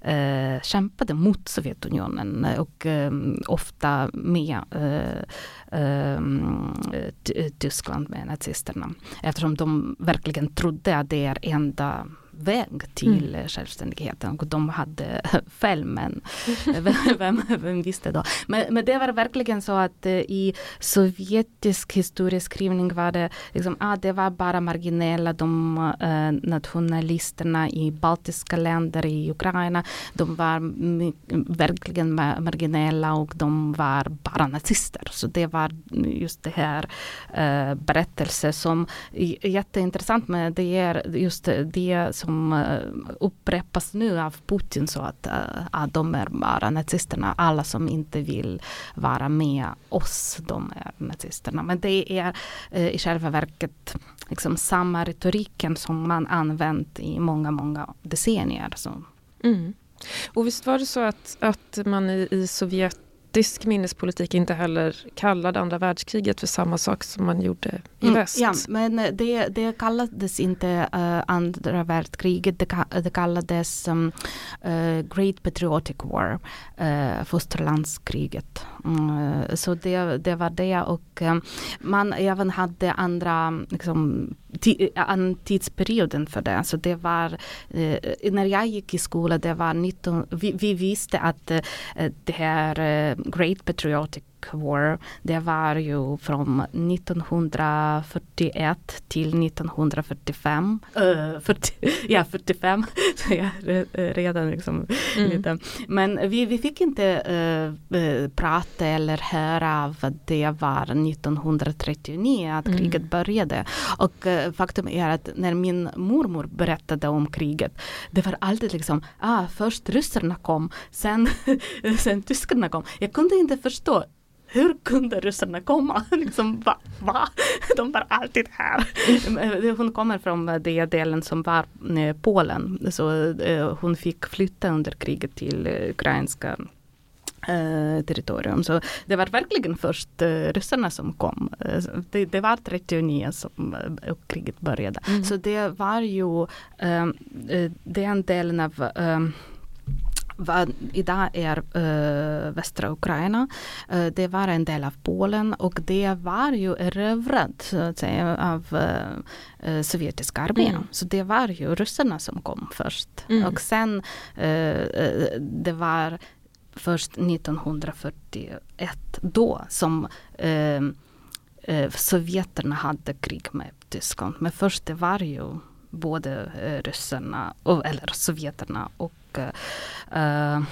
eh, kämpade mot Sovjetunionen och eh, ofta med eh, eh Tyskland med nazisterna. Eftersom de verkligen trodde att det är enda väg till mm. självständigheten. Och de hade (laughs) fel men (laughs) vem, vem, visste då. Men, men, det var verkligen så att eh, i sovjetisk historieskrivning var det liksom, ah, det var bara marginella, de uh, nationalisterna i baltiska länder, i Ukraina, de var verkligen marginella och de var bara nazister. Så det var just det här uh, berättelsen som är jätteintressant med det är just det som som eh, upprepas nu av Putin så att, eh, att de är bara nazisterna. Alla som inte vill vara med oss, de är nazisterna. Men det är eh, i själva verket liksom samma retoriken som man använt i många, många decennier. Så. Mm. Och visst var det så att, att man i, i Sovjet brittisk minnespolitik inte heller kallade andra världskriget för samma sak som man gjorde i mm, väst. Ja, men det, det kallades inte uh, andra världskriget, det, det kallades um, uh, Great Patriotic War, uh, fosterlandskriget. Mm, så det, det var det och um, man även hade andra liksom, tidsperioden för det. Så det var, eh, när jag gick i skolan, det var 19, vi, vi visste att eh, det här eh, Great Patriotic War, det var ju från 1941 till 1945. Uh, 40, ja, 45. (laughs) Så jag är redan liksom mm. lite. Men vi, vi fick inte uh, prata eller höra av att det var 1939 att mm. kriget började. Och uh, faktum är att när min mormor berättade om kriget, det var alltid liksom, ah, först ryssarna kom, sen, (laughs) sen tyskarna kom. Jag kunde inte förstå hur kunde ryssarna komma? (laughs) liksom, va? va? De var alltid här. Hon kommer från den delen som var eh, Polen. Så eh, hon fick flytta under kriget till eh, ukrainska eh, territorium. Så det var verkligen först eh, ryssarna som kom. Det, det, var 39 som eh, kriget började. Mm. Så det var ju den delen av vad idag är äh, västra Ukraina. Äh, det var en del av Polen och det var ju erövrat av äh, sovjetiska armén. Mm. Så det var ju ryssarna som kom först. Mm. Och sen det var först 1941 då som sovjeterna hade krig med Tyskland. Men först det var ju både ryssarna, eller sovjeterna och uh,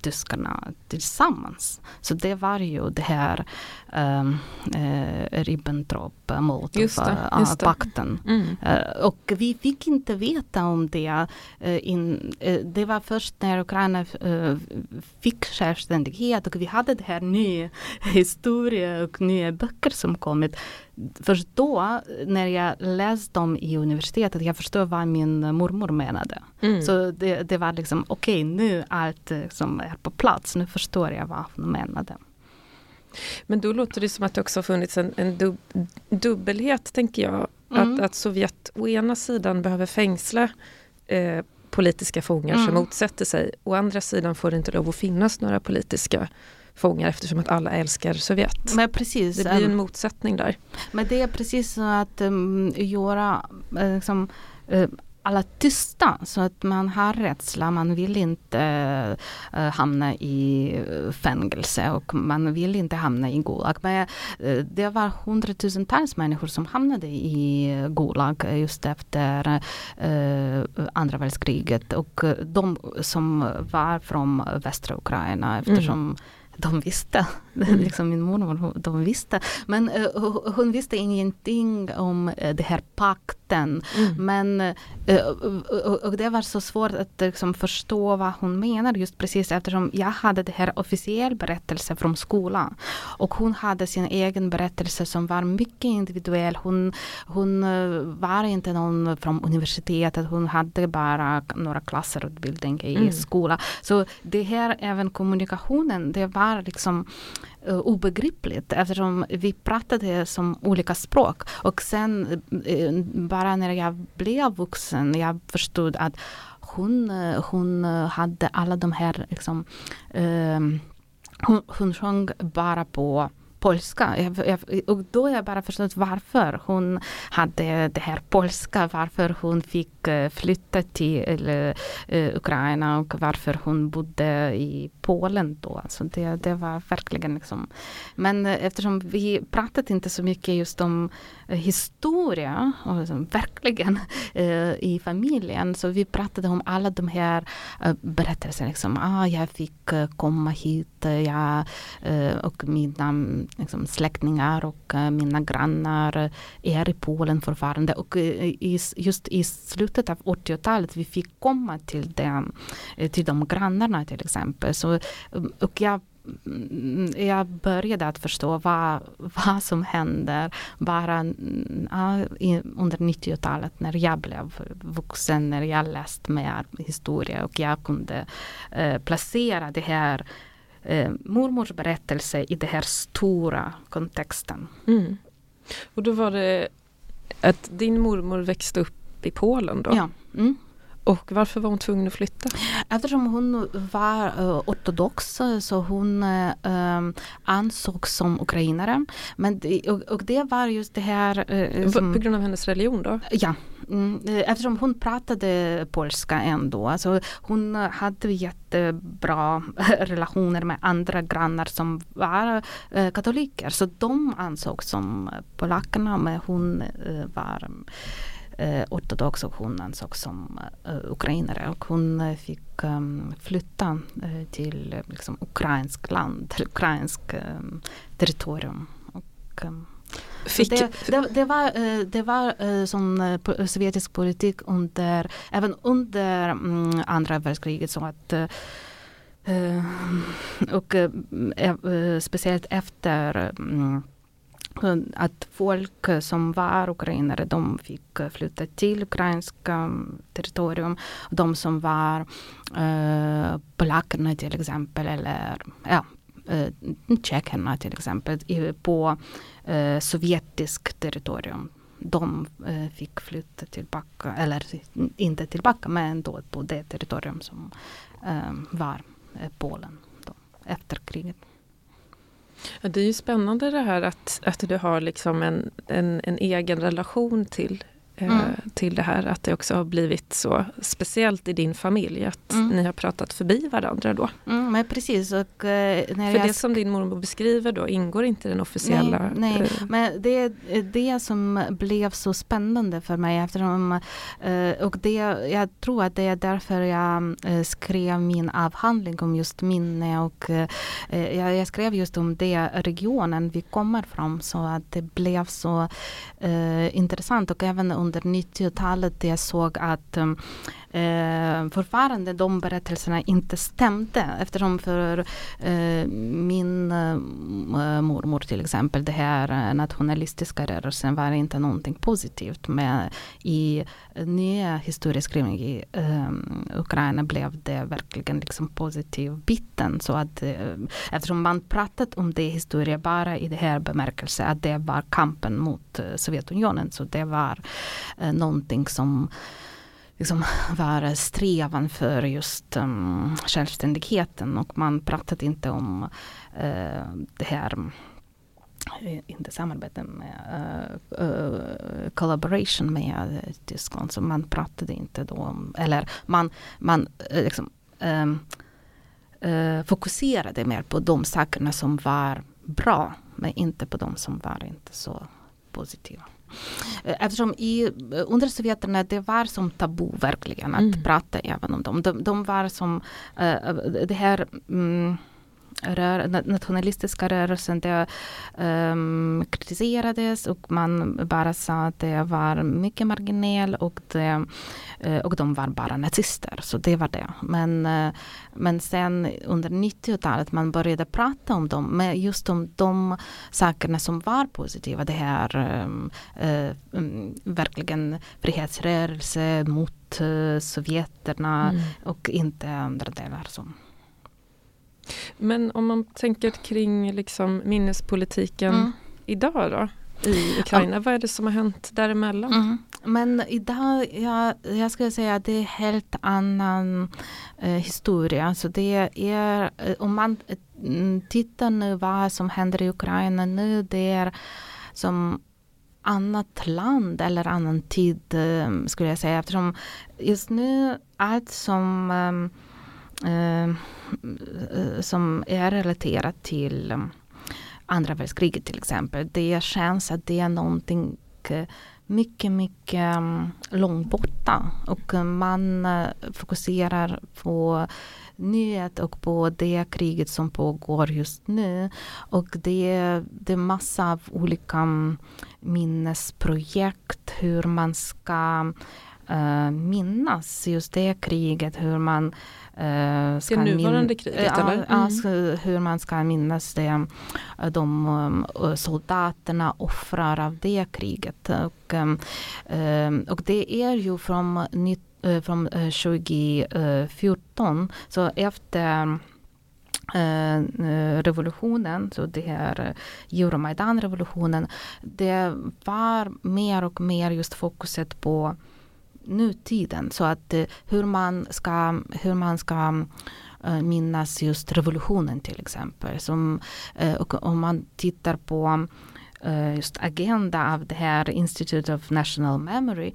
tyskarna tillsammans. Så det var ju det här um, uh, Ribbentrop-Molotov-pakten. Mm. Uh, och vi fick inte veta om det. Uh, in, det var först när Ukraina fick självständighet och vi hade det här nya (laughs) historia och nya böcker som kommit först då när jag läste dem i universitetet, jag förstod vad min mormor menade. Mm. Så det, det, var liksom, okej okay, nu allt som är på plats, nu förstår jag vad hon menade. Men då låter det som att det också har funnits en, en dub, dubbelhet, tänker jag. Mm. Att, att Sovjet å ena sidan behöver fängsla eh, politiska fångar Mm. som motsätter sig. Å andra sidan får det inte lov att finnas några politiska fångar eftersom att alla älskar Sovjet. Men precis. Det blir ehm, en motsättning där. Men det är precis så att um, göra eh, liksom, eh, alla tysta så att man har rädsla. Man vill inte eh, hamna i eh, fängelse och man vill inte hamna i Gulag. Men eh, det var hundratusentals människor som hamnade i Gulag just efter eh, andra världskriget och de som var från västra Ukraina eftersom de visste, (laughs) liksom min mormor, de visste. Men eh, hon- visste ingenting om eh, det här pakten. Men eh, och, det var så svårt att liksom, förstå vad hon menar just precis eftersom jag hade det här officiell berättelse från skolan. Och hon hade sin egen berättelse som var mycket individuell. Hon, hon var inte någon från universitetet, hon hade bara några klasser utbildning i Mm. skolan. Så det här, även kommunikationen, det var liksom uh, obegripligt eftersom vi pratade som olika språk. Och sen uh, bara när jag blev vuxen, jag förstod att hon, eh, hon hade alla de här liksom, uh, hon, hon sjöng bara på polska. Jag, jag, och då har jag bara förstått varför hon hade det här polska, varför hon fick eh, flytta till eh, Ukraina och varför hon bodde i Polen då. Alltså det, det var verkligen liksom. Men eh, eftersom vi pratat inte så mycket just om eh, historia, och liksom, verkligen (laughs) i familjen, så vi pratade om alla de här berättelserna. Liksom, ah, jag fick komma hit, jag, och mina liksom, släktingar och mina grannar är i Polen fortfarande. Och i, just i slutet av 80-talet vi fick komma till, dem, eh, till de grannarna till exempel. Så, eh, och jag mm, jag började att förstå vad, vad som händer bara mm, ja, under 90-talet när jag blev vuxen, när jag läste mer historia och jag kunde eh, placera det här eh, mormors berättelse i den här stora kontexten. Mm. Och då var det att din mormor växte upp i Polen då? Ja. Mm. Och varför var hon tvungen att flytta? Eftersom hon var uh, ortodox så hon uh, um, ansågs som ukrainare. Men och, det var just det här uh, På grund av hennes religion då? Ja, mm, eftersom hon pratade polska ändå. Alltså hon hade jättebra relationer med andra grannar som var eh, katoliker. Så de ansågs som polackerna men hon eh, var eh, ortodox och hon ansågs som eh, ukrainare. Och hon eh, fick um, flytta eh, till eh, liksom, ukrainsk land, till ukrainsk eh, territorium. Och, um, Fick, det, det, det, var, eh, det var po- sovjetisk politik under, även under mm, andra världskriget så att och speciellt efter mm, att folk som var ukrainare de fick eh, flytta till ukrainska mm, territorium. De som var eh, polackerna till exempel eller ja, eh, tjeckerna till exempel på eh, sovjetiskt territorium. De eh, fick flytta tillbaka, eller inte tillbaka men då på det territorium som eh, var eh, Polen då, efter kriget. Ja, det är ju spännande det här att, att du har liksom en, en, en egen relation till, Mm. till det här. Att det också har blivit så speciellt i din familj att Mm. ni har pratat förbi varandra då. Mm, men precis. Och, eh, För jag det som din mormor beskriver då ingår inte i den officiella... Nej, nej. eh, Men det är det som blev så spännande för mig eftersom eh, och det, jag tror att det är därför jag eh, skrev min avhandling om just minne och eh, jag, skrev just om det regionen vi kommer från så att det blev så eh, intressant och även under 90-talet jag såg att ehm, eh, fortfarande de berättelserna inte stämde eftersom för eh, min eh, mormor till exempel, det här eh, nationalistiska rörelsen var inte någonting positivt. Men i eh, nya historieskrivning i eh, Ukraina blev det verkligen liksom positiv biten. Så att, eh, eftersom man pratat om det historia bara i det här bemärkelse att det var kampen mot eh, Sovjetunionen. Så det var eh, någonting som liksom var strävan för just um, självständigheten och man pratade inte om uh, det här eh, inte samarbete med uh, uh, collaboration med Tyskland. Så man pratade inte då om, eller man, man liksom, um, uh, fokuserade mer på de sakerna som var bra. Men inte på de som var inte så positiva. Eftersom i, under Sovjeterna det var som tabu verkligen att mm. prata även om dem. De, de var som uh, det här um, rör, nationalistiska rörelsen det um, kritiserades och man bara sa att det var mycket marginell och, det, uh, och de var bara nazister. Så det var det. Men, uh, men sen under 90-talet man började prata om dem, med just om de sakerna som var positiva. Det här um, um, verkligen frihetsrörelse mot Sovjeterna mm. och inte andra delar. som men om man tänker kring liksom minnespolitiken mm. idag då? i Ukraina. Mm. Vad är det som har hänt däremellan? Mm. Men idag, ja, jag skulle säga att det är helt annan eh, historia. Så det är, eh, om man eh, tittar nu vad som händer i Ukraina nu, det är som annat land eller annan tid eh, skulle jag säga. Eftersom just nu allt som Eh, Ehm, eh, som är relaterat till ehm, andra världskriget till exempel. Det känns att det är någonting eh, mycket, mycket ehm, långt borta. Och eh, man fokuserar på nyhet och på det kriget som pågår just nu. Och det, det är massa av olika mm, minnesprojekt hur man ska uh, minnas just det kriget, hur man Uh, det nuvarande kriget uh, eller? Mm. Alltså, hur man ska minnas det, de um, soldaterna, offrar av det kriget. Och, um, och det är ju från, uh, från 2014, så efter revolutionen, så det här Euromaidan-revolutionen, det var mer och mer just fokuset på nutiden. Så att eh, hur man ska, hur man ska eh, minnas just revolutionen till exempel. Som, eh, och om man tittar på just agenda av det här Institute of National Memory.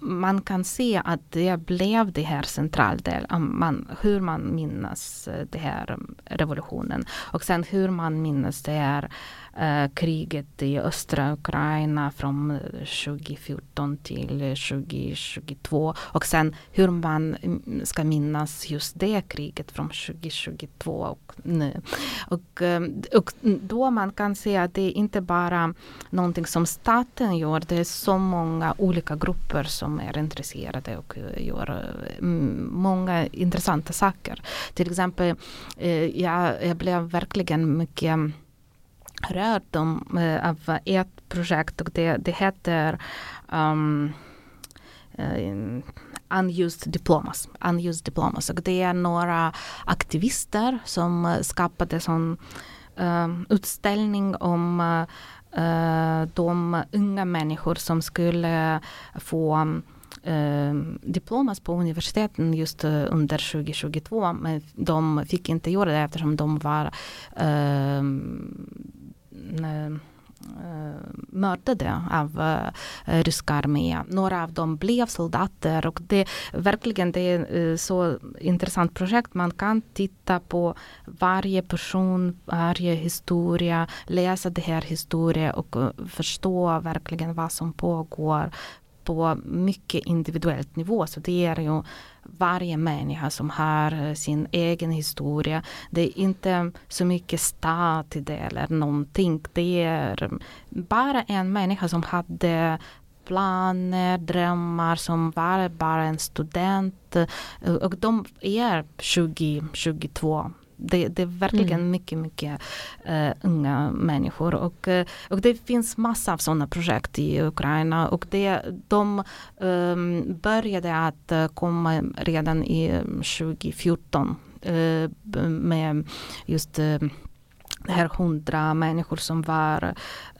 Man kan se att det blev det här central del, man, hur man minnas det här mm, revolutionen. Och sen hur man minnas det här eh, kriget i östra Ukraina från 2014 till 2022 och sen hur man mm, ska minnas just det kriget från 2022 och nu. Och, eh, och då man kan se att det är inte bara någonting som staten gör, det är så många olika grupper som är intresserade och gör eh, mm, många intressanta saker. Till exempel, eh, jag, jag blev verkligen mycket rört dem äh, av ett projekt och det, det heter um, uh, Unused Diplomas. Unused Diplomas. Och det är några aktivister som eh, skapade en uh, utställning om uh, de unga människor som skulle få eh, diplomas på universiteten just under 2022 men de fick inte göra det eftersom de var Eh, Eh, eh, mördade av uh, ryska armén. Några av dem blev soldater och det verkligen det är uh, så intressant projekt. Man kan titta på varje person, varje historia, läsa det här historien och uh, förstå verkligen vad som pågår på mycket individuellt nivå. Så det är ju varje människa som har eh, sin egen historia. Det är inte så mycket stat i det eller någonting. Det är mm, bara en människa som hade planer, drömmar som var bara en student. Eh, och de är 2022 det, det är verkligen mm. mycket, mycket uh, unga människor. Och, uh, och det finns massa av sådana projekt i Ukraina. Och det, de um, började att uh, komma redan i 2014 med just det här hundra människor som var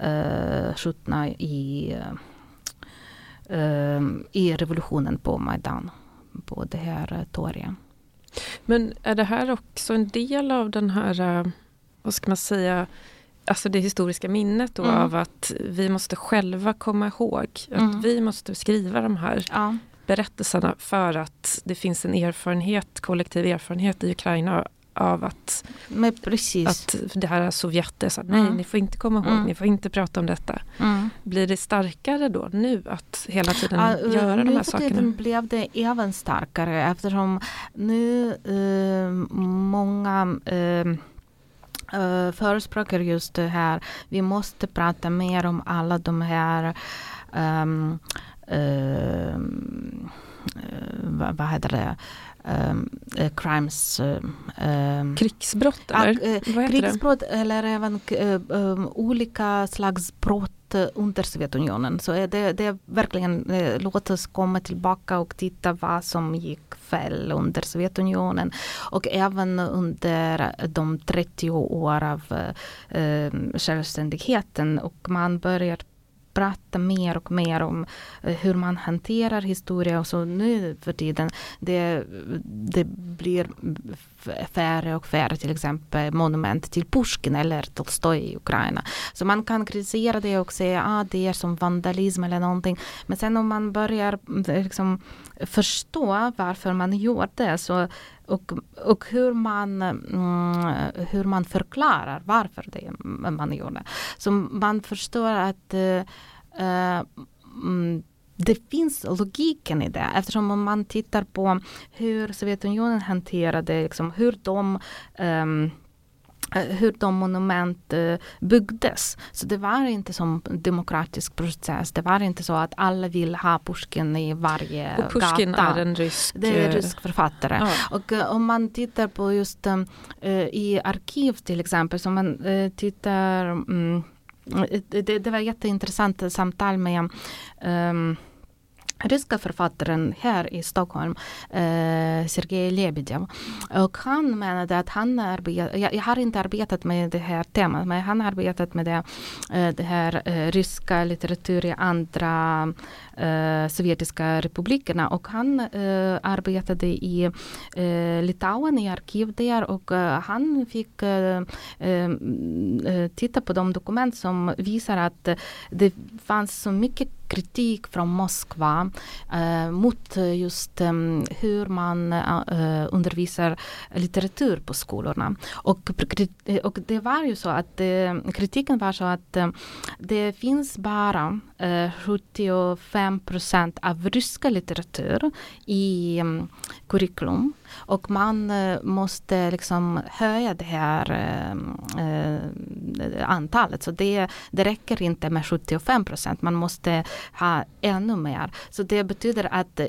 uh, skjutna i, i revolutionen på Majdan. på det här torget. Men är det här också en del av den här, vad ska man säga, alltså det historiska minnet då mm. av att vi måste själva komma ihåg att mm. vi måste skriva de här ja. berättelserna för att det finns en erfarenhet, kollektiv erfarenhet i Ukraina av att, att det här är Sovjet är så nej mm. ni får inte komma ihåg, mm. ni får inte prata om detta. Mm. Blir det starkare då nu att hela tiden ja, göra de här sakerna? Nu för blev det även starkare eftersom nu uh, många uh, uh, förespråkar just det här. Vi måste prata mer om alla de här um, uh, vad, vad heter det? Um, crimes. Um, krigsbrott eller? Uh, krigsbrott det? eller även olika slags brott under Sovjetunionen. Så det, det är verkligen, låt oss komma tillbaka och titta vad som gick fel under Sovjetunionen. Och även under de 30 år av uh, självständigheten. Och man börjar prata mer och mer om eh, hur man hanterar historia och så nu för tiden. Det, det blir färre och färre till exempel monument till Pushkin eller Tolstoj i Ukraina. Så man kan kritisera det och säga att ah, det är som vandalism eller någonting. Men sen om man börjar eh, liksom förstå varför man gör det så och, och hur, man, mm, hur man förklarar varför det, mm, man gör det. Så man förstår att uh, uh, det finns logiken i det eftersom om man tittar på hur Sovjetunionen hanterade, liksom, hur de um, hur de monument uh, byggdes. Så det var inte som demokratisk process. Det var inte så att alla vill ha Pushkin i varje Och Pushkin gata. är en rysk... Det är en rysk författare. Ja. Och uh, om man tittar på just uh, i arkiv till exempel, så man tittar um, det, det var jätteintressant samtal med um, ryska författaren här i Stockholm, eh, Sergej Lebedev. Och han menade att han arbetat, jag, jag, har inte arbetat med det här temat, men han har arbetat med det, eh, det här eh, ryska litteratur i andra eh, sovjetiska republikerna och han eh, arbetade i eh, Litauen i arkiv där och eh, han fick eh, eh, mm, titta på de dokument som visar att det fanns så mycket kritik från Moskva eh, mot just eh, hur man eh, undervisar litteratur på skolorna. Och, och det var ju så att kritiken var så att det finns bara 75 procent av ryska litteratur i um, curriculum. Och man uh, måste liksom höja det här uh, uh, antalet. Så det, det räcker inte med 75 procent. Man måste ha ännu mer. Så det betyder att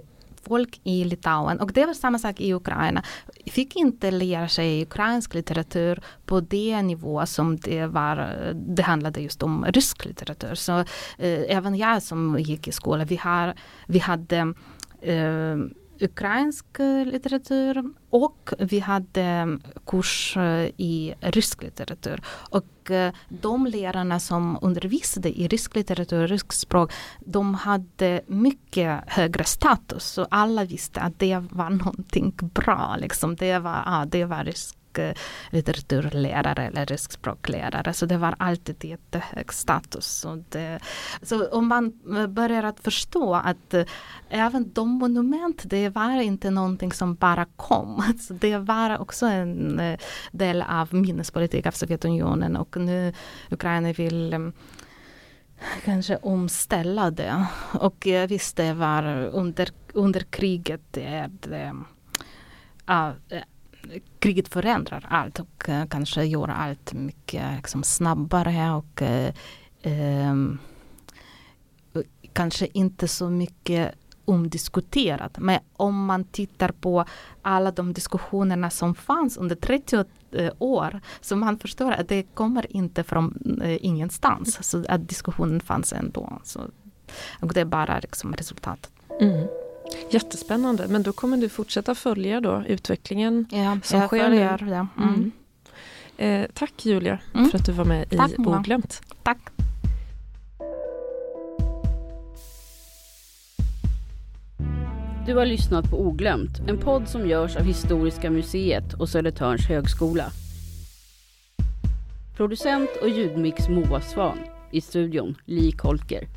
folk i Litauen, och det var samma sak i Ukraina, fick inte lära sig ukrainsk litteratur på det nivå som det var, det handlade just om rysk litteratur. Så eh, även jag som gick i skolan, vi, har, vi hade eh, ukrainsk eh, litteratur och vi hade eh, kurs eh, i rysk litteratur. Och de lärarna som undervisade i rysk litteratur och rysk språk, de hade mycket högre status. Så alla visste att det var någonting bra. Liksom. Det, var, ah, det var rysk Eh, litteraturlärare eller ryskspråklärare. Så det var alltid jättehög status. Så, det, så om man eh, börjar att förstå att eh, även de monument, det var inte någonting som bara kom. (laughs) Så det var också en del av minnespolitik av Sovjetunionen och nu Ukraina vill kanske omställa det. Och visst, det var under, under kriget, det, det, kriget förändrar allt och eh, kanske gör allt mycket liksom, snabbare och eh, ehm, kanske inte så mycket omdiskuterat. Men om man tittar på alla de diskussionerna som fanns under 30 eh, år, så man förstår att det kommer inte från ingenstans. Så att diskussionen fanns ändå. Så, och det är bara liksom resultatet. Mm. Jättespännande, men då kommer du fortsätta följa då utvecklingen ja, som sker följer, nu. Ja. Mm. mm. Eh, tack Julia mm. för att du var med tack, i Oglömt. Tack. Du har lyssnat på Oglömt, en podd som görs av Historiska museet och Södertörns högskola. Producent och ljudmix Moa Svan. I studion Li Kolker.